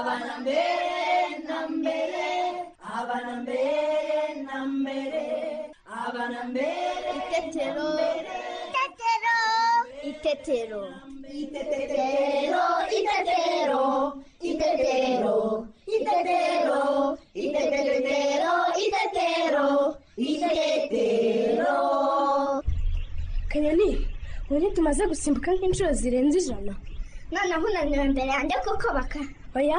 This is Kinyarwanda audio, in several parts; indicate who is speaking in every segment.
Speaker 1: abana mbere na mbere abana mbere na mbere abana mbere
Speaker 2: itetero itetero
Speaker 1: itetero itetero itetero itetero itetero itetero itetero
Speaker 3: kanyoni ubu tumaze gusimbuka nk'inshuro zirenze ijana.
Speaker 2: Noneho unaniwe imbere yanjye kuko baka.
Speaker 3: Oya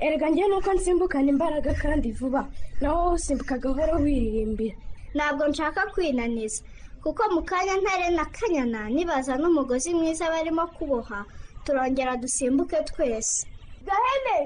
Speaker 3: erega njyewe nuko nsimbukana imbaraga kandi vuba. Nawe wowe usimbuka gahoro wiririmbira.
Speaker 2: Ntabwo nshaka kwinaniza. Kuko mu kanya ntare na kanyana nibaza n'umugozi mwiza barimo kuboha turongera dusimbuke twese.
Speaker 3: Gahene!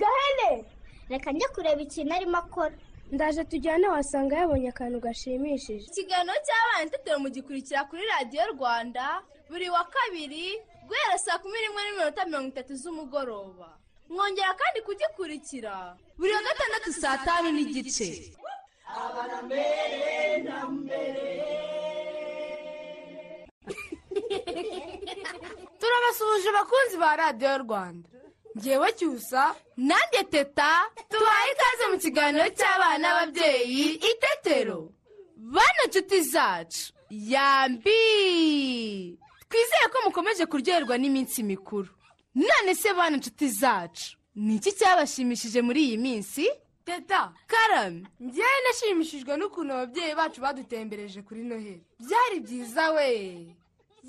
Speaker 3: Gahene!
Speaker 2: Reka njye kureba ikintu arimo akora.
Speaker 3: Ndaje tujyane wasanga yabonye akantu gashimishije.
Speaker 4: Ikiganiro cy'abana itetero mugikurikira kuri radiyo rwanda buri wa kabiri guhera saa kumi n'imwe n'iminota mirongo itatu z'umugoroba. Mwongera kandi kugikurikira. Buri wa gatandatu saa tanu n'igice.
Speaker 5: Turabasuhuje abakunzi ba radiyo rwanda. Ngewe cyusa.
Speaker 4: Nanjye teta. Tubaye ikaze mu kiganiro cy'abana n'ababyeyi itetero bana nshuti zacu. Yambi. Twizere ko mukomeje kuryoherwa n'iminsi mikuru. None se bana nshuti zacu. Ni iki cyabashimishije muri iyi minsi?
Speaker 5: Teta
Speaker 4: karame
Speaker 5: ngewe nashimishijwe n'ukuntu ababyeyi bacu badutembereje kuri noheli byari byiza we.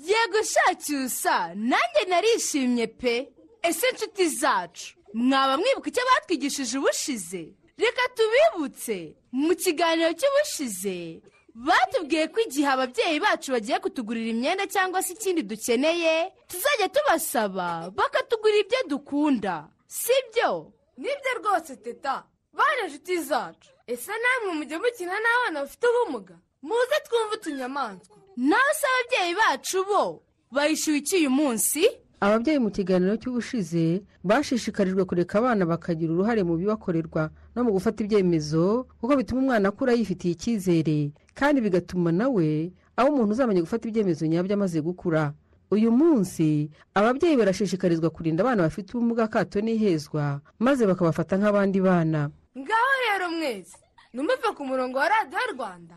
Speaker 4: Yego shacyusa nanjye narishimye pe. Ese nshuti zacu? Mwaba mwibuka icyo batwigishije ubushize? Reka tubibutse. Mu kiganiro cy'ubushize batubwiye ko igihe ababyeyi bacu bagiye kutugurira imyenda cyangwa se ikindi dukeneye tuzajya tubasaba bakatugurira ibyo dukunda. Si byo?
Speaker 5: Nibyo rwose teta. Bane inshuti zacu. Ese namwe mujya mukina n'abana bafite ubumuga? Muze twumve utunyamaswa.
Speaker 4: Nawe se ababyeyi bacu bo bayishyuye iki uyu munsi?
Speaker 6: Ababyeyi mu kiganiro cy'ubushize bashishikarijwe kureka abana bakagira uruhare mu bibakorerwa no mu gufata ibyemezo kuko bituma umwana akura yifitiye icyizere. Kandi bigatuma nawe aba umuntu uzamenya gufata ibyemezo nyabyo amaze gukura. Uyu munsi ababyeyi barashishikarizwa kurinda abana bafite ubumuga akato n'ihezwa maze bakabafata nk'abandi bana.
Speaker 5: Ngaho rero mwese numuve ku murongo wa radiyo rwanda.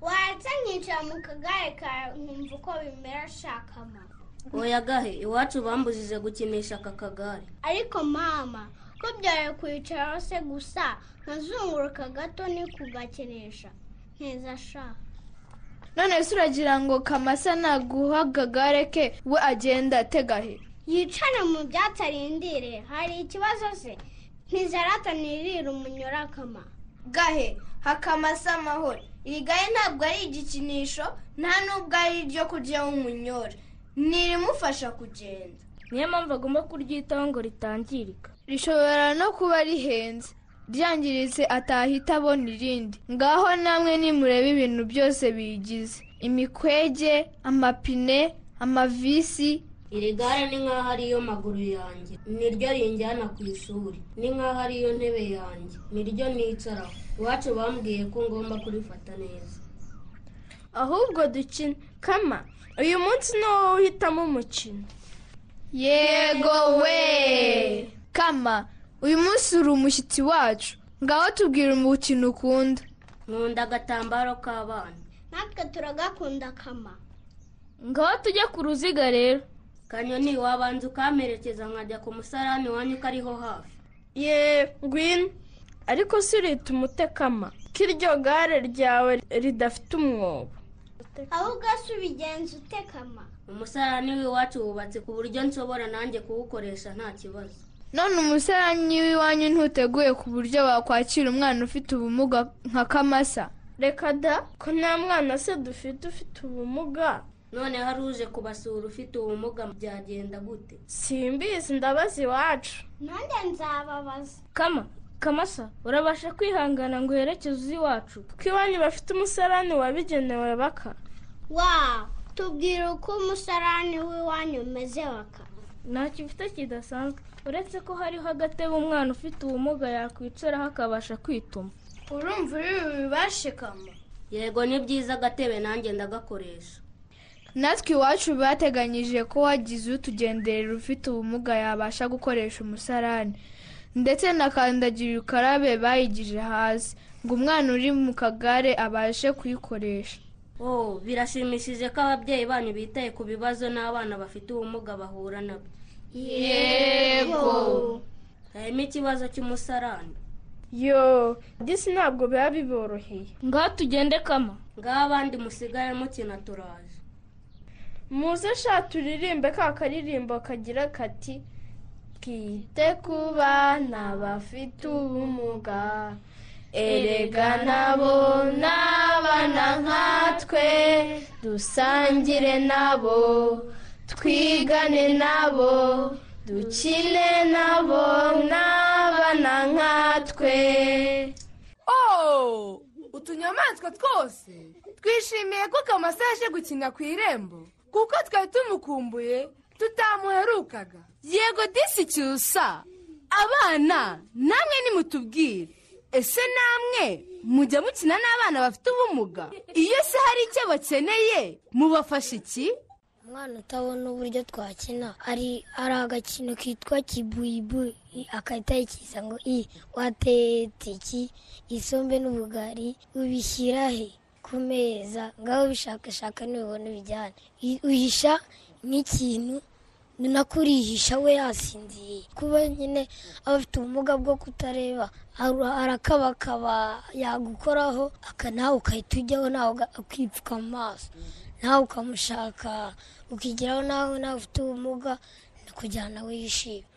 Speaker 2: Waretse nkicara mu kagare kawe nkumva uko bimera shakama
Speaker 7: oya gahe iwacu bambujije gukinisha aka kagare
Speaker 2: ariko mama ko byari kwicaraho se gusa nkazunguruka gato ni kugakinisha. Neza sha.
Speaker 8: None se uragira ngo kamasa naguha akagare ke we agenda ategahe?
Speaker 2: Yicare mu byatsi arindire hari ikibazo se? Ntizaratanirira umunyorakama
Speaker 8: gahe hakamasa amahoro. Iri gahe ntabwo ari igikinisho nta n'ubwo ari iryo kuryaho umunyore ntirimufasha kugenda.
Speaker 3: Niyo mpamvu agomba kuryitaho ngo ritangirika.
Speaker 8: Rishobora no kuba rihenze. Ryangiritse atahita abona irindi. Ngaho namwe nimurebe ibintu byose biyigize imikwege amapine amavisi
Speaker 7: iri gare ni nk'aho ariyo maguru yanjye. Niryo rinjyana ku ishuri ni nk'aho ariyo ntebe yanjye. Niryo nicaraho. Iwacu bambwiye ko ngomba kurifata neza.
Speaker 8: Ahubwo dukina kama uyu munsi ni wowe uhitamo umukino. Yego we! Kama uyu munsi uri umushyitsi wacu. Ngaho tubwira umukino ukunda.
Speaker 7: Nkunda agatambaro k'abana.
Speaker 2: Natwe turagakunda kama.
Speaker 8: Ngaho tujya ku ruziga rero.
Speaker 7: Kanyoni wabanza ukamperekeza nkajya ku musarani wanyu ko ariho hafi.
Speaker 8: Ye ngwino ariko si urita umutekama. Ko iryo gare ryawe ridafite umwobo?
Speaker 2: Ahubwo se ubigenza utekama.
Speaker 7: Umusarani w'iwacu wubatse ku buryo nshobora nanjye kuwukoresha nta kibazo.
Speaker 8: None umusaranyi w'iwanyu ntuteguye ku buryo wakwakira umwana ufite ubumuga nka kamasa? Reka da ko nta mwana se dufite ufite ubumuga?
Speaker 7: None hari uje kubasura ufite ubumuga byagenda gute?
Speaker 8: Simbizi ndabaza iwacu.
Speaker 9: Nanjye nzababaza.
Speaker 8: Kama kamasa urabasha kwihangana ngo uherekeze uzi iwacu? Kuko iwanyu bafite umusarani wabigenewe baka.
Speaker 9: Wa tubwira uko umusarani w'iwanyu umeze waka
Speaker 8: ntacyo ufite kidasanzwe. Uretse ko hariho agatebe umwana ufite ubumuga yakwicaraho akabasha kwituma.
Speaker 9: Urumva uri bubibashe kama.
Speaker 7: Yego ni byiza agatebe nanjye ndagakoresha.
Speaker 8: Natwe iwacu bateganyije ko wagize utugenderera ufite ubumuga yabasha gukoresha umusarani. Ndetse na kandagira ukarabe bayigije hasi ngo umwana uri mu kagare abashe kuyikoresha.
Speaker 7: Oh birashimishije ko ababyeyi banyu bitaye ku bibazo n'abana bafite ubumuga bahura na byo
Speaker 8: yego.
Speaker 7: Harimo ikibazo cy'umusarani.
Speaker 8: Yo disi ntabwo biba biboroheye. Ngaho tugende kama.
Speaker 7: Ngaho abandi musigaye mukina turaje.
Speaker 8: Muze sha turirimbe ka karirimbo kagira kati twite ku bana bafite ubumuga erega nabo n'abana nkatwe dusangire nabo twigane nabo dukine nabo n'abana nkatwe.
Speaker 4: Oh utunyamaswa twose twishimiye ko kamasa yaje gukina ku irembo. Kuko twari tumukumbuye tutamuherukaga.
Speaker 1: Yego disi cyusa abana namwe nimutubwire. Ese namwe mujya mukina n'abana bafite ubumuga? Iyo se hari icyo bakeneye mubafasha iki?
Speaker 10: Umwana utabona uburyo twakina ari ari agakino kitwa kibuyibuyi agahita yikiza ngo i watetse iki? Isombe n'ubugari ubishyira he ku meza ngaho bishakashaka nubibona bijyane uhisha nk'ikintu nako urihisha we yasinziye kuba nyine aba afite ubumuga bwo kutareba arakabakaba yagukoraho nawe ugahita ujyaho nawe ukipfuka mu maso. Nawe ukamushaka ukigeraho nawe nawe ufite ubumuga kujyana we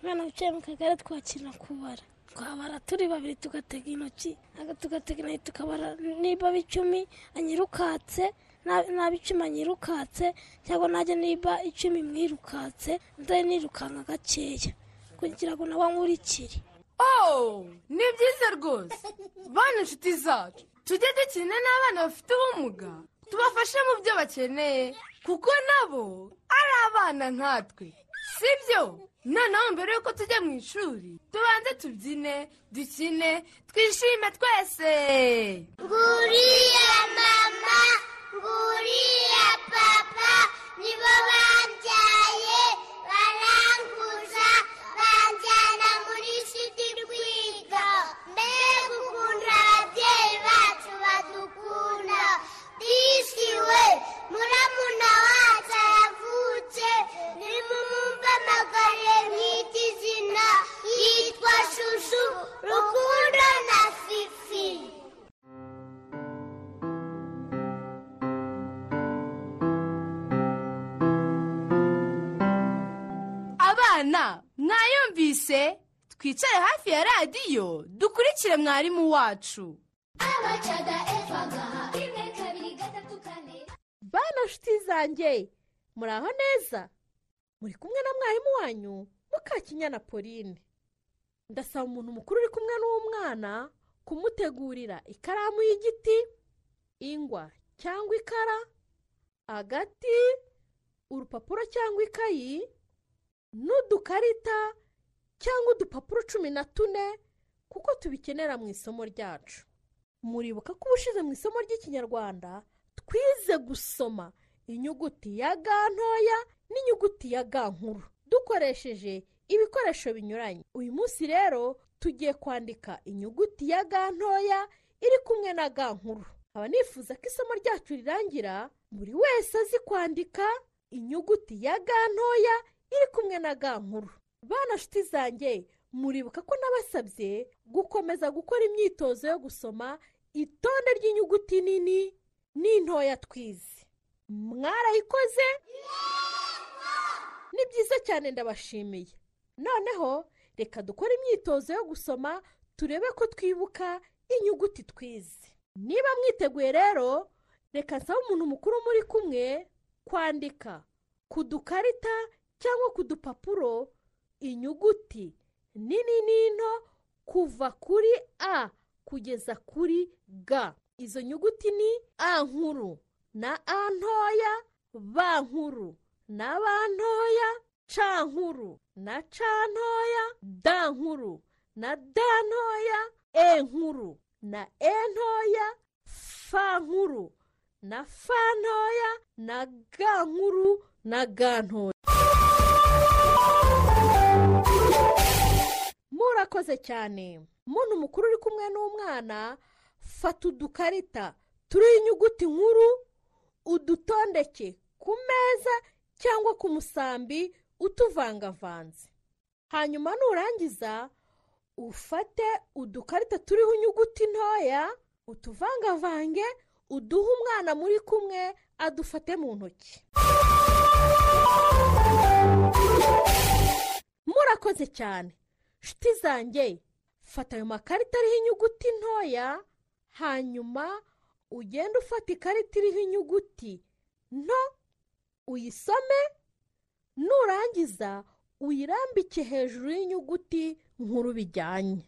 Speaker 3: umwana wicaye mu kagare twakina kubara. Twabara turi babiri tugatega intoki tugatega intoki tukabara niba icumi anyirukatse naba icumi anyirukatse cyangwa najya niba icumi mwirukatse ndari nirukanka gakeya kugira ngo nawe nkurikire
Speaker 4: oh ni byiza rwose. Bana inshuti zacu tujye dukina n'abana bafite ubumuga tubafashe mu byo bakeneye kuko nabo ari abana nkatwe sibyo noneho mbere y'uko tujya mu ishuri. Tubanze tubyine dukine twishime twese.
Speaker 2: Nguriya mama nguriya papa nibo bambyaye na fifi
Speaker 1: abana mwayumvise? Twicare hafi ya radiyo. Dukurikire mwarimu wacu.
Speaker 11: Bana nshuti zanjye muri aho neza? Muri kumwe na mwarimu wanyu mukakinyana pauline. Ndasaba umuntu mukuru uri kumwe n'umwana kumutegurira ikaramu y'igiti ingwa cyangwa ikara agati urupapuro cyangwa ikayi n'udukarita cyangwa udupapuro cumi na tune kuko tubikenera mu isomo ryacu. Muribuka ko ubushize mu isomo ry'ikinyarwanda twize gusoma inyuguti ya ga ntoya n'inyuguti ya ga nkuru. Dukoresheje ibikoresho binyuranye. Uyu munsi rero tugiye kwandika inyuguti ya ga ntoya iri kumwe na ga nkuru. Nkaba nifuza ko isomo ryacu rirangira buri wese azi kwandika inyuguti ya ga ntoya iri kumwe na ga nkuru. Bana nshuti zanjye muribuka ko nabasabye gukomeza gukora imyitozo yo gusoma itonde ry'inyuguti nini n'intoya twize. Mwarayikoze? Ni byiza cyane ndabashimiye. Noneho reka dukore imyitozo yo gusoma turebe ko twibuka inyuguti twize. Niba mwiteguye rero reka nsaba umuntu mukuru muri kumwe kwandika ku dukarita cyangwa ku dupapuro inyuguti nini n'into kuva kuri a kugeza kuri g. Izo nyuguti ni a nkuru na a ntoya b nkuru na b ntoya. C nkuru na c ntoya d nkuru na d ntoya e nkuru na e ntoya f nkuru na f ntoya na g nkuru na g ntoya murakoze cyane. Muntu mukuru uri kumwe n'umwana fata udukarita turiho inyuguti nkuru udutondeke ku meza cyangwa ku musambi utuvangavanze. Hanyuma nurangiza ufate udukarita turiho inyuguti ntoya utuvangavange uduhe umwana muri kumwe adufate mu ntoki. Murakoze cyane. Nshuti zanjye fata ayo makarita ariho inyuguti ntoya hanyuma ugende ufata ikarita iriho inyuguti nto uyisome nurangiza uyirambike hejuru y'inyuguti nkuru bijyanye.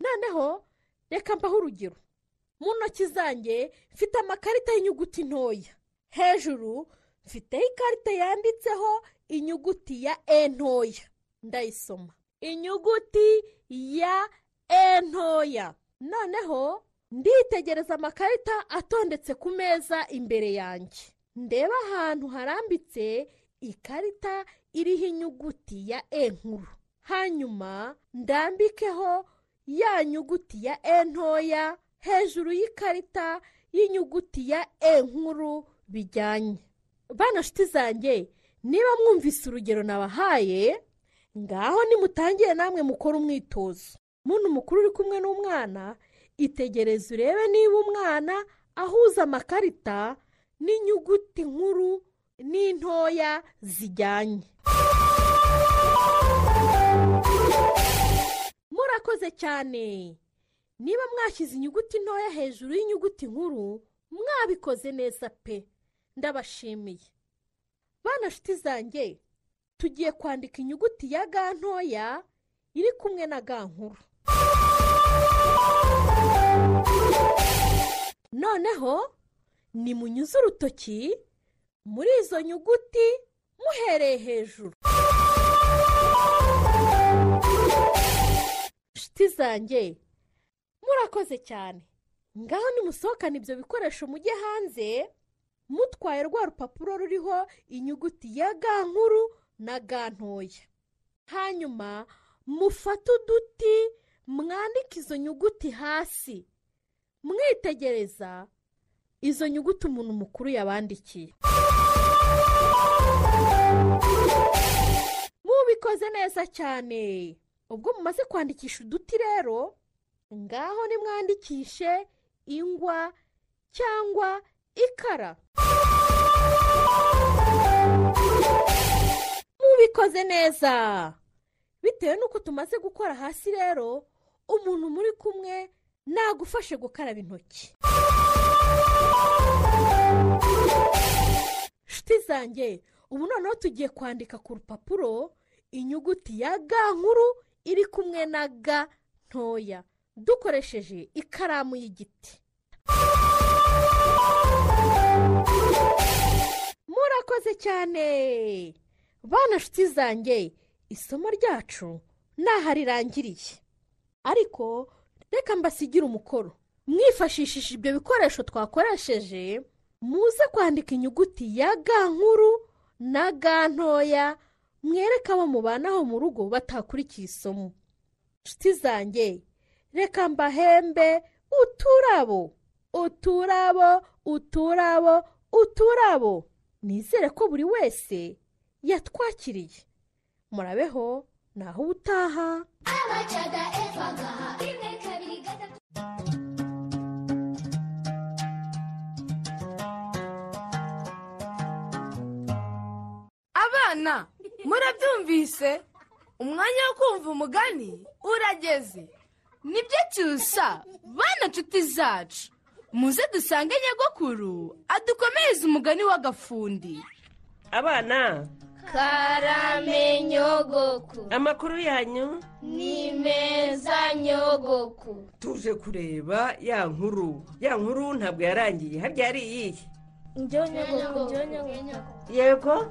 Speaker 11: Noneho reka mbaho urugero. Mu ntoki zanjye mfite amakarita y'inyuguti ntoya. Hejuru mfiteho ikarita yanditseho inyuguti ya e ntoya. Ndayisoma. Inyuguti ya e ntoya. Noneho nditegereza amakarita atondetse ku meza imbere yanjye. Ndeba ahantu harambitse ikarita iriho inyuguti ya e nkuru. Hanyuma ndambikeho ya nyuguti ya e ntoya hejuru y'ikarita y'inyuguti ya e nkuru bijyanye. Bana nshuti zanjye niba mwumvise urugero nabahaye ngaho nimutangire namwe mukora umwitozo. Muntu mukuru uri kumwe n'umwana itegereze urebe niba umwana ahuza amakarita n'inyuguti nkuru n'intoya zijyanye. Murakoze cyane. Niba mwashyize inyuguti ntoya hejuru y'inyuguti nkuru mwabikoze neza pe. Ndabashimiye. Bana nshuti zanjye tugiye kwandika inyuguti ya ga ntoya iri kumwe na ga nkuru. Noneho nimunyuze urutoki muri izo nyuguti muhereye hejuru. Nshuti zanjye murakoze cyane. Ngaho nimusohokane ibyo bikoresho mujye hanze mutwaye rwa rupapuro ruriho inyuguti ya ga nkuru na ga ntoya. Hanyuma mufate uduti mwandike izo nyuguti hasi. Mwitegereza izo nyuguti umuntu mukuru yabandikiye. Mubikoze neza cyane. Ubwo mumaze kwandikisha uduti rero ngaho nimwandikishe ingwa cyangwa ikara. Mubikoze neza. Bitewe n'uko tumaze gukora hasi rero umuntu muri kumwe nagufashe gukaraba intoki. Nshuti zanjye ubu noneho tugiye kwandika ku rupapuro inyuguti ya ga nkuru iri kumwe na ga ntoya. Dukoresheje ikaramu y'igiti. Murakoze cyane. Bana nshuti zanjye isomo ryacu ntaho rirangiriye. Ariko reka mbasigire umukoro. Mwifashishije ibyo bikoresho twakoresheje muze kwandika inyuguti ya ga nkuru na ga ntoya mwereke abo mubanaho mu rugo batakurikiye isomo. Nshuti zanjye reka mbahembe uturabo. Uturabo uturabo uturabo. Nizere ko buri wese yatwakiriye. Murabeho. Naho
Speaker 1: gatatu
Speaker 5: abana murabyumvise? Umwanya wo kumva umugani urageze.
Speaker 4: Nibyo cyusa bana nshuti zacu. Muze dusange nyagakuru adukomereze umugani w'agafundi.
Speaker 12: Abana
Speaker 8: karame nyogoku.
Speaker 12: Amakuru yanyu?
Speaker 8: Ni meza nyogoku.
Speaker 12: Tuje kureba ya nkuru. Ya nkuru ntabwo yarangiye. Harya yari iyihe
Speaker 8: njyewe nyogoku njyewe nyogoku.
Speaker 12: Yego?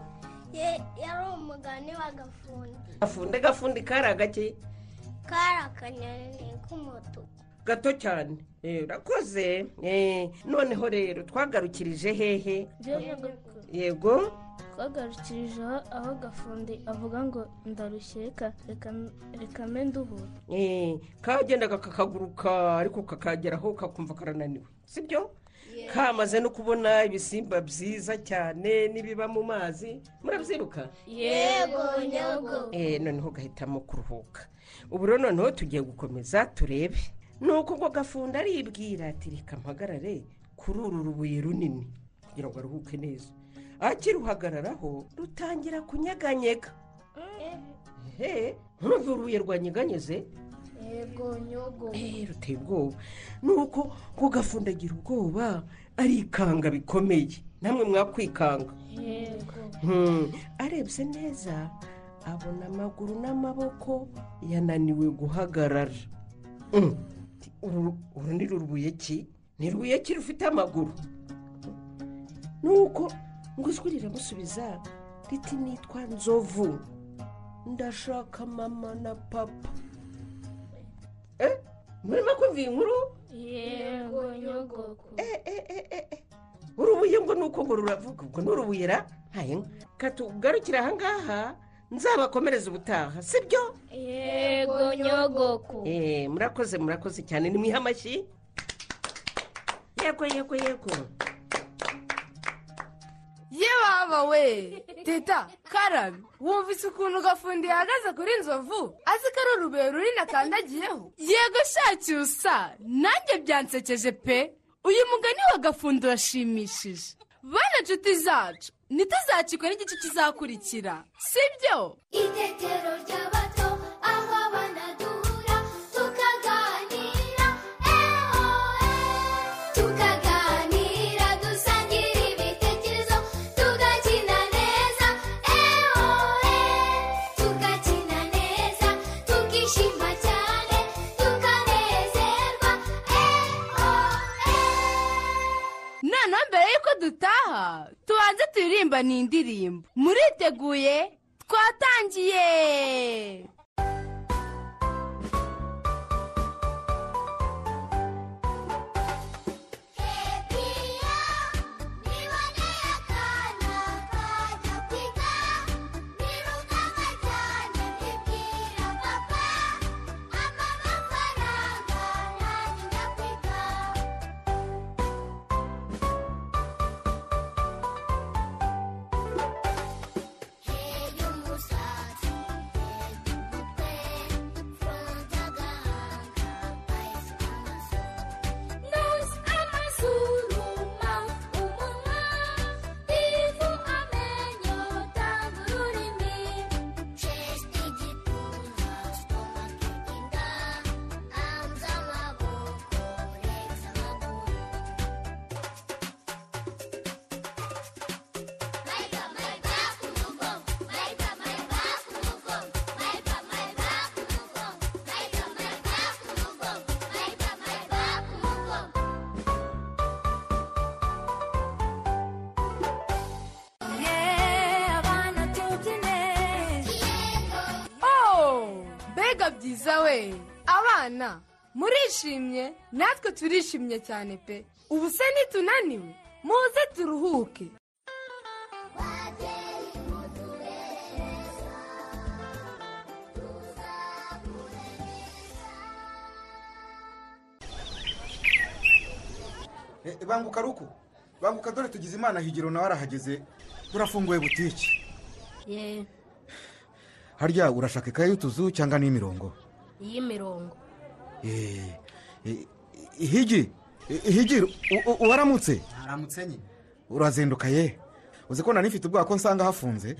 Speaker 2: Yari umugani w'agafundi
Speaker 12: gafunde gafundi kari agake
Speaker 2: kari akanyoni k'umutuku
Speaker 12: gato cyane. Eh, urakoze. Eh, noneho rero twagarukirije hehe. Yego?
Speaker 8: Twagarukirije aho aho gafundi avuga ngo ndarushye reka mbe nduhura.
Speaker 12: Eh, kagendaga kakaguruka ariko kakageraho kakumva karananiwe sibyo? Kamaze no kubona ibisimba byiza cyane n'ibiba mu mazi murabyibuka
Speaker 8: yego nyogo
Speaker 12: Eh, noneho gahitamo kuruhuka. Ubu rero noneho tugiye gukomeza turebe. Nuko ubwo gafunda aribwira ati reka mpagarare kuri uru rubuye runini kugira ngo aruhuke neza. Akiruhagararaho rutangira kunyeganyega he nkurumva urubuye rwanyeganyeze?
Speaker 8: Yego nyogo.
Speaker 12: Eh, ruteye ubwoba. Nuko ngo gafunda agira ubwoba arikanga bikomeye. Namwe mwakwikanga.
Speaker 8: Yego.
Speaker 12: Hmm, arebye neza abona amaguru n'amaboko yananiwe guhagarara. Hmm, uru uru ni rubuye ki? Ni rubuye ki rufite amaguru? Nuko ngo ijwi riramusubiza riti nitwa nzovu. Ndashaka mama na papa. Eh? Murimo kumva iyi nkuru?
Speaker 8: Yego nyogoku
Speaker 12: urubuye ngo ni uko ngo ruravuga. Ubwo ni urubuye ra? Ntayo katugarukire ahangaha nzabakomereza ubutaha sibyo?
Speaker 8: Yego nyogoku
Speaker 12: Eh, murakoze murakoze cyane. Nimwihe amashyi yego yego yego.
Speaker 5: Ye baba we. Teta karabe wumvise ukuntu gafundi yahagaze kuri nzovu azi ko ari urubuye runini akandagiyeho
Speaker 4: yego shacyusa nanjye byansekeje pe. Uyu mugani wa gafundi urashimishije. Bana nshuti zacu ntituzacikwe n'igice kizakurikira. Sibyo?
Speaker 1: Itetero ry'abato
Speaker 4: dutaha tubanze turirimba ni indirimbo muriteguye? Twatangiye!
Speaker 5: Mbega byiza we. Abana murishimye? Natwe turishimye cyane pe. Ubu se nitunaniwe. Muze turuhuke.
Speaker 13: Eh, banguka ruku. Banguka dore tugize imana higiro nawe arahageze. Turafunguye butiki
Speaker 7: ye
Speaker 13: harya urashaka ikaye y'utuzu cyangwa n'imirongo?
Speaker 7: Y'imirongo.
Speaker 13: Eh, eh, higi eh, higi u- u- waramutse
Speaker 14: aramutse nyine.
Speaker 13: Urazinduka ye? Uzi ko nari mfite ubwoba ko nsanga hafunze?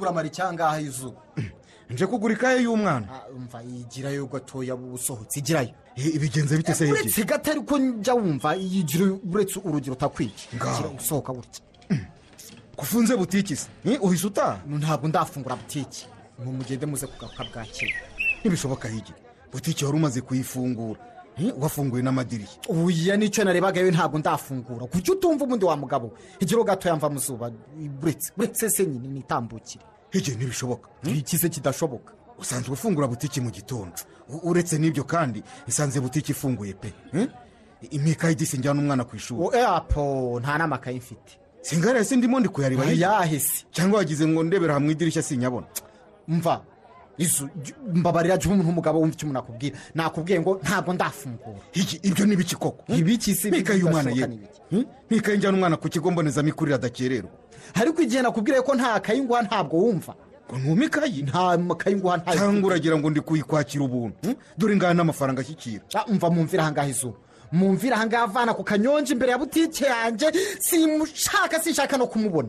Speaker 14: Uramara icyangaha izuba.
Speaker 13: Nje kugura ikaye y'umwana.
Speaker 14: Umva yigirayo gatoya usohotse igirayo
Speaker 13: ibigenze bite se hege
Speaker 14: uretse gato ariko njya wumva yigira uretse urugero utakwica. Usohoka gutya.
Speaker 13: Kufunze butiki se. Eh, uhise utaha?
Speaker 14: Ntabwo ndafungura butiki mumugende muze kugaruka bwakeye
Speaker 13: ntibishoboka hige butiki wari umaze kuyifungura. Eh, wafunguye n'amadirishya.
Speaker 14: Uya ni cyo narebagayo ntabwo ndafungura. Kuki utumva ubundi wa mugabo? Igiro gatoya mva mu zuba buretse buretse se nyine nitambukire.
Speaker 13: Hige ntibishoboka.
Speaker 14: Ikize kidashoboka.
Speaker 13: Usanzwe ufungura butiki mu gitondo. Uretse n'ibyo kandi isanze butiki ifunguye pe. Eh? imikayi disi njyana umwana ku ishuri.
Speaker 14: Apo nta n'amakaye mfite.
Speaker 13: Singara se ndimo ndi kuyareba
Speaker 14: ayahe se
Speaker 13: cyangwa wagize ngo ndebera hamwe idirishya sinyabona.
Speaker 14: Mva. Mbabarira jya umuntu w'umugabo wumva icyo umuntu akubwira. Nakubwiye ngo ntabwo ndafungura
Speaker 13: ibyo ni ibiki koko?
Speaker 14: Ibiki
Speaker 13: mikayi y'umwana
Speaker 14: bidashoboka
Speaker 13: ye.
Speaker 14: ibiki?
Speaker 13: Hmm? njyana umwana ku kigo mbonezamikurire adakererwa.
Speaker 14: Ariko igihe nakubwiye ko nta kayi nguha ntabwo wumva.
Speaker 13: Ngo ntume ikayi
Speaker 14: nta makayi nguha nta
Speaker 13: cyangwa uragira ngo ndi kuyikwakira ubuntu? Hmm? dore ngaha n'amafaranga ashyikira.
Speaker 14: Ah, umva mumvira ahangaha izuba. Mumvira ahangaha avana ku kanyonji imbere ya butike yanjye simushaka sinshaka no kumubona.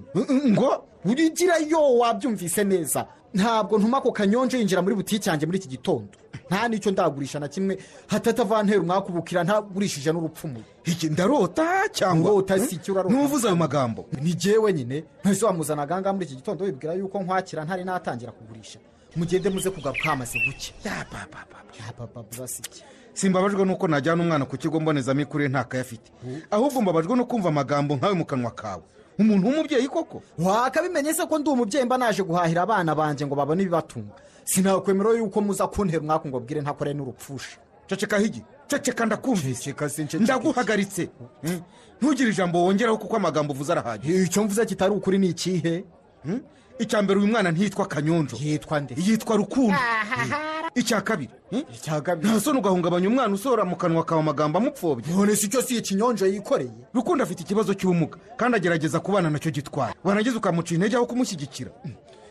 Speaker 14: Ngo? Urigirayo wabyumvise neza. Ntabwo ntuma ako kanyonji yinjira muri butike yanjye muri iki gitondo. Nta n'icyo ndagurisha na kimwe. Hatatavantera umwakubukira ntagurishije n'urupfumu.
Speaker 13: Iki ndarota cyangwa?
Speaker 14: Urota si icyo urarota?
Speaker 13: Ntuvuze ayo magambo.
Speaker 14: Ni jyewe nyine. Ntese wamuzanaga ahangaha muri iki gitondo wibwira yuko nkwakira ntari natangira kugurisha. Mugende muze kugaruka hamaze guke
Speaker 13: ya papa
Speaker 14: ya papa burasi iki?
Speaker 13: Simbabajwe nuko najyana umwana ku kigo mbonezamikurire nta kaye afite. Ahubwo mbabajwe no kumva amagambo nkawe mu kanwa kawe. Umuntu w'umubyeyi koko?
Speaker 14: Wakabimenye se ko ndi umubyeyi mba naje guhahira abana banjye ngo babone ibibatunga. Sinakwemera yuko muza kuntera umwaka ngo bwire ntakore n'urupfusha.
Speaker 13: Ceceka higi. Ceceka ndakumvise ndaguhagaritse. Eh, ntugire ijambo wongeraho kuko amagambo uvuze arahagije.
Speaker 14: Icyo mvuze kitari ukuri ni ikihe?
Speaker 13: Hmm? icya mbere uyu mwana ntiyitwa kanyonjo.
Speaker 14: Yitwa nde?
Speaker 13: Yitwa rukundo. Icya kabiri hmm?
Speaker 14: icya kabiri.
Speaker 13: Nta soni ugahungabanya umwana usohora mu kanwa kawe amagambo amupfobya
Speaker 14: none si cyo si ikinyonjo yikoreye?
Speaker 13: Rukundo afite ikibazo cy'ubumuga kandi agerageza kubana na cyo gitwara wanageze ukamuca intege aho kumushyigikira.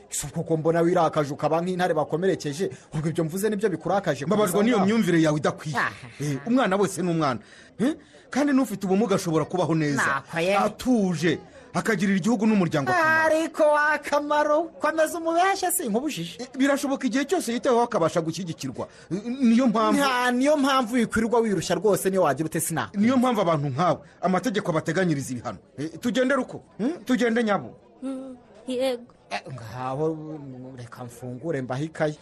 Speaker 14: Si uko ko mbona wirakaje ukaba nk'intare bakomerekeje ubwo ibyo mvuze ni byo bikurakaje.
Speaker 13: Mbabajwe n'iyo myumvire yawe idakwiye. Eh, umwana wese ni umwana. Eh, kandi n'ufite ubumuga ashobora kubaho neza. Atuje. Akagirira igihugu n'umuryango akamaro.
Speaker 14: Ariko akamaro komeza umubeshya si nk'ubujiji.
Speaker 13: Birashoboka igihe cyose yitaweho akabasha gushyigikirwa. Eh, niyo mpamvu
Speaker 14: nta niyo mpamvu wikwirirwa wirushya rwose niyo wagira ute sina?
Speaker 13: Niyo mpamvu abantu nkawe amategeko abateganyiriza ibihano. Eh, tugendere uko Hmm? tugende nyabo.
Speaker 10: Yego.
Speaker 14: Ngaho mm, reka mfungure mbahe ikayi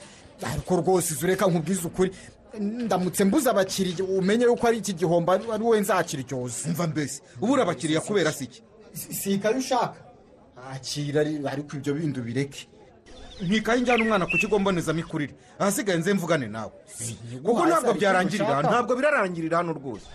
Speaker 14: ariko rwose izo reka nkubwize ukuri. Ndamutse mbuze abakiriya umenye yuko ari iki gihombo ari ari wowe nzakiryoza
Speaker 13: mva mbese ubura abakiriya kubera si iki?
Speaker 14: Si ikayi ushaka? Akira ari- ariko ibyo bindi ubireke
Speaker 13: ntikaye njyana umwana ku kigo mbonezamikurire ahasigaye nze mvugane nawe. Kuko ntabwo byarangirira ntabwo birarangirira hano rwose.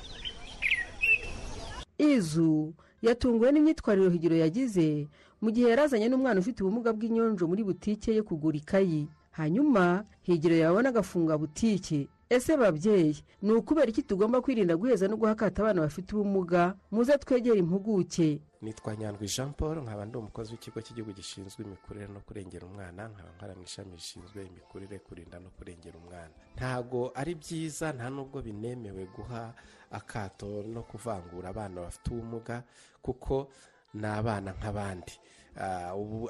Speaker 6: Izu yatunguwe n'imyitwarire higiro yagize mu gihe yarazanye n'umwana ufite ubumuga bw'inyonjo muri butike ye kugura ikayi. Hanyuma higiro yabona agafunga butike. Ese babyeyi? Ni ukubera iki tugomba kwirinda guheza no guhakata abana bafite ubumuga? Muze twegere impuguke.
Speaker 15: Nitwa nyandwi jean paul nkaba ndi umukozi w'ikigo cy'igihugu gishinzwe imikurire no kurengera umwana. Nkaba nkora mu ishami rishinzwe imikurire kurinda no kurengera umwana. Ntago ari byiza nta nubwo binemewe guha akato no kuvangura abana bafite ubumuga kuko ni abana nk'abandi.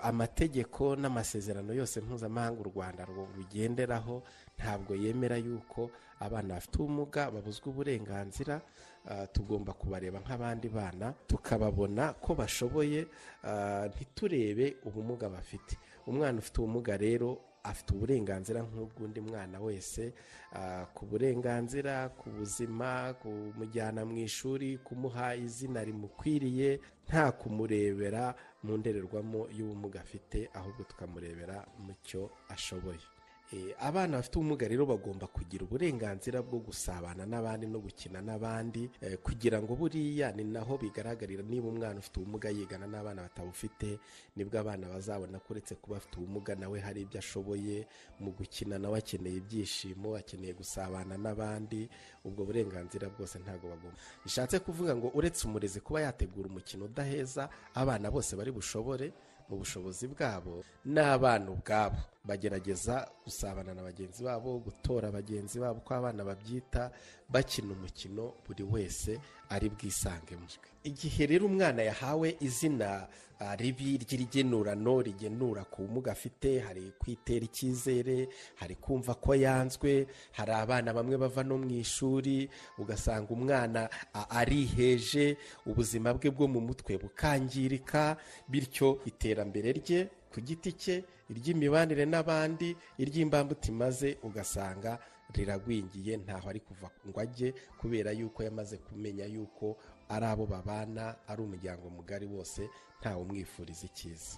Speaker 15: Amategeko n'amasezerano yose mpuzamahanga u rwanda ru- rugenderaho ntabwo yemera yuko abana bafite ubumuga babuzwa uburenganzira. Ah, tugomba kubareba nk'abandi bana tukababona ko bashoboye. Ah, ntiturebe ubumuga bafite. Umwana ufite ubumuga rero afite uburenganzira nk'ubw'undi mwana wese ah, ku burenganzira ku buzima kumujyana mu ishuri kumuha izina rimukwiriye nta kumurebera mu ndorerwamo y'ubumuga afite ahubwo tukamurebera mu cyo ashoboye. Abana bafite ubumuga rero bagomba kugira uburenganzira bwo gusabana n'abandi no gukina n'abandi eh, kugira ngo buriya ni naho bigaragarira niba umwana ufite ubumuga yigana n'abana batabufite ni bwo abana bazabona ko uretse kuba afite ubumuga nawe hari ibyo ashoboye mu gukina nawe akeneye ibyishimo akeneye gusabana n'abandi ubwo burenganzira bwose ntabwo bagomba. Bishatse kuvuga ngo uretse umurezi kuba yategura umukino udaheza abana bose bari bushobore mu bushobozi bwabo n'abana ubwabo. Bagerageza gusabana na bagenzi babo gutora bagenzi babo uko abana babyita bakina umukino buri wese ari bwisangemo igihe rero umwana yahawe izina ah, ribi ry'irigenurano rigenura ku bumuga afite hari kwitera icyizere hari kumva ko yanzwe hari abana bamwe bava no mu ishuri ugasanga umwana a- ariheje ubuzima bwe bwo mu mutwe bukangirika bityo iterambere rye ku giti cye iry'imibanire n'abandi iry'imbambutima ze ugasanga riragwingiye ntaho ari kuva ngo ajye kubera yuko yamaze kumenya yuko ari abo babana ari umuryango mugari wose ntawe umwifuriza icyiza.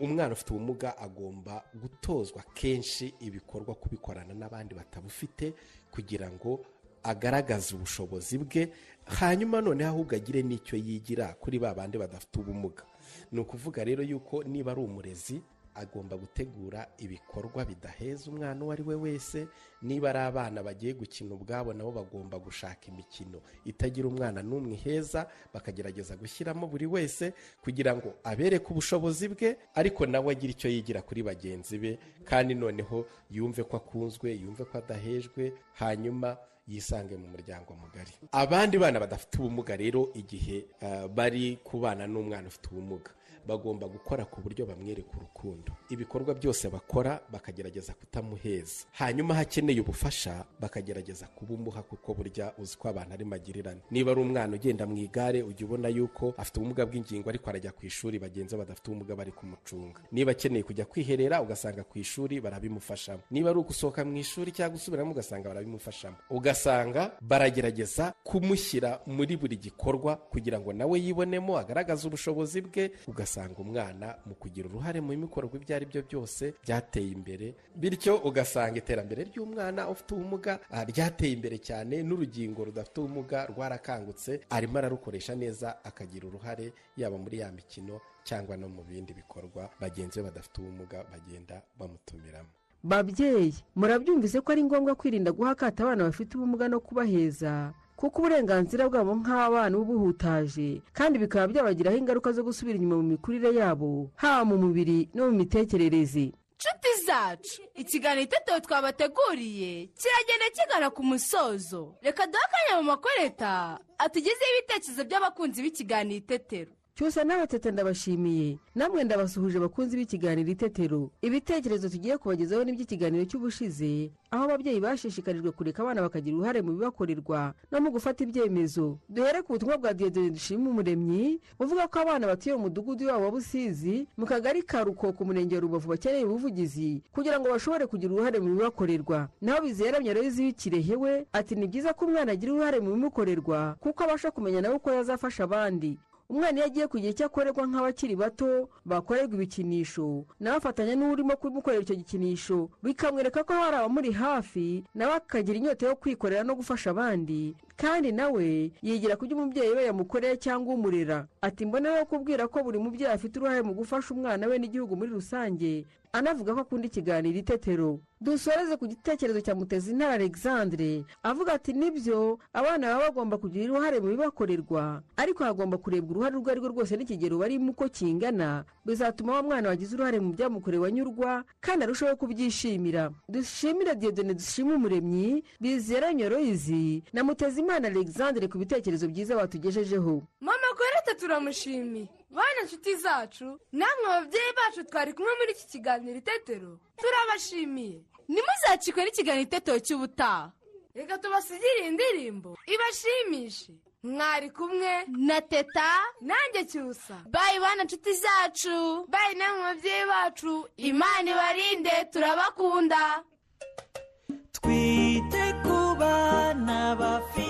Speaker 15: Umwana ufite ubumuga agomba gutozwa kenshi ibikorwa kubikorana n'abandi batabufite kugira ngo agaragaze ubushobozi bwe hanyuma noneho ahubwo agire n'icyo yigira kuri ba bandi badafite ubumuga. Ni ukuvuga rero yuko niba ari umurezi agomba gutegura ibikorwa bidaheza umwana uwo ari we wese niba ari abana bagiye gukina ubwabo nabo bagomba gushaka imikino. Itagira umwana n'umwe iheza bakagerageza gushyiramo buri wese kugira ngo abereke ubushobozi bwe ariko nawe agire icyo yigira kuri bagenzi be kandi noneho yumve ko akunzwe yumve ko adahejwe hanyuma yisange mu muryango mugari. Abandi bana badafite ubumuga rero igihe ah, bari kubana n'umwana ufite ubumuga. Bagomba gukora ku buryo bamwereka urukundo. Ibikorwa byose bakora bakagerageza kutamuheza. Hanyuma hakeneye ubufasha bakagerageza kubumuha kuko burya uzi ko abantu ari magirirane. Niba ari umwana ugenda mu igare ujya ubona yuko afite ubumuga bw'ingingo ariko arajya ku ishuri bagenzi badafite ubumuga bari kumucunga. Niba akeneye kujya kwiherera ugasanga ku ishuri barabimufashamo. Niba ari ugusohoka mu ishuri cyangwa gusubiramo ugasanga barabimufashamo. Ugasanga baragerageza kumushyira muri buri gikorwa kugira ngo nawe yibonemo agaragaze ubushobozi bwe ugasanga umwana mu kugira uruhare mu bikorwa ibyo ari byo byose byateye imbere bityo ugasanga iterambere ry'umwana ufite ubumuga ah, ryateye imbere cyane n'urugingo rudafite ubumuga rwarakangutse arimo ararukoresha neza akagira uruhare yaba muri ya mikino cyangwa no mu bindi bikorwa bagenzi be badafite ubumuga bagenda bamutumiramo.
Speaker 6: Babyeyi murabyumvise ko ari ngombwa kwirinda guha akato abana bafite ubumuga no kubaheza? Kuko uburenganzira bwabo nk'abana buba buhutaje kandi bikaba byabagiraho ingaruka zo gusubira inyuma mu mikurire yabo haba mu mubiri no mu mitekerereze.
Speaker 4: Nshuti zacu ikiganiro itetero twabateguriye kiragenda kigana ku musozo. Reka duhe akanya mu makoreta atugezeho ibitekerezo by'abakunzi b'ikiganiro itetero
Speaker 6: cyusa n'abatete ndabashimiye. Namwe ndabasuhuje bakunzi b'ikiganiro itetero. Ibitekerezo tugiye kubagezaho n'iby'ikiganiro cy'ubushize aho ababyeyi bashishikarijwe kureka abana bakagira uruhare mu bibakorerwa no mu gufata ibyemezo. Duhere ku butumwa bwa diyodoni dushima umuremyi uvuga ko abana batuye mu mudugudu wabo wa busizi mu kagari ka rukoko umurenge wa rubavu bakeneye ubuvugizi kugira ngo bashobore kugira uruhare mu bibakorerwa. Naho bizera myaroyizi w'ikirehe we ati ni byiza ko umwana agira uruhare mu bimukorerwa kuko abasha kumenya nawe uko yazafasha abandi. Umwana iyo agiye kugira icyo akorerwa nk'abakiri bato bakorerwa ibikinisho. Nawe afatanya n'urimo kumukorera icyo gikinisho bikamwereka ko hari abamuri hafi nawe akagira inyota yo kwikorera no gufasha abandi. Kandi nawe yigira ku byo umubyeyi we yamukoreye cyangwa umurera. Ati mbonereho kubwira ko buri mubyeyi afite uruhare mu gufasha umwana we n'igihugu muri rusange? Anavuga ko akunda ikiganiro itetero dusoreze ku gitekerezo cya mutezintara alexandre. Avuga ati ni byo abana baba bagomba kugira uruhare mu bibakorerwa. Ariko hagomba kurebwa uruhare urwo ari rwo rwose n'ikigero barimo uko kingana. Bizatuma wa mwana wagize uruhare mu byamukorewe anyurwa kandi arushaho kubyishimira. Dushimire diyodone dushime umuremyi bizera nyoroyizi na mutezimana alexandre ku bitekerezo byiza batugejejeho.
Speaker 5: Mama korete turamushimiye. Bana inshuti zacu namwe ababyeyi bacu twari kumwe muri iki kiganiro itetero. Turabashimiye.
Speaker 4: Ntimuzacikwe n'ikiganiro itetero cy'ubutaha.
Speaker 5: Reka tubasigire indirimbo. Ibashimishe. Mwari kumwe
Speaker 4: na teta.
Speaker 5: Nanjye cyusa.
Speaker 4: Bayi bana inshuti zacu.
Speaker 5: Bayi namwe babyeyi bacu.
Speaker 4: Imana ibarinde turabakunda.
Speaker 16: Twite ku bana bafite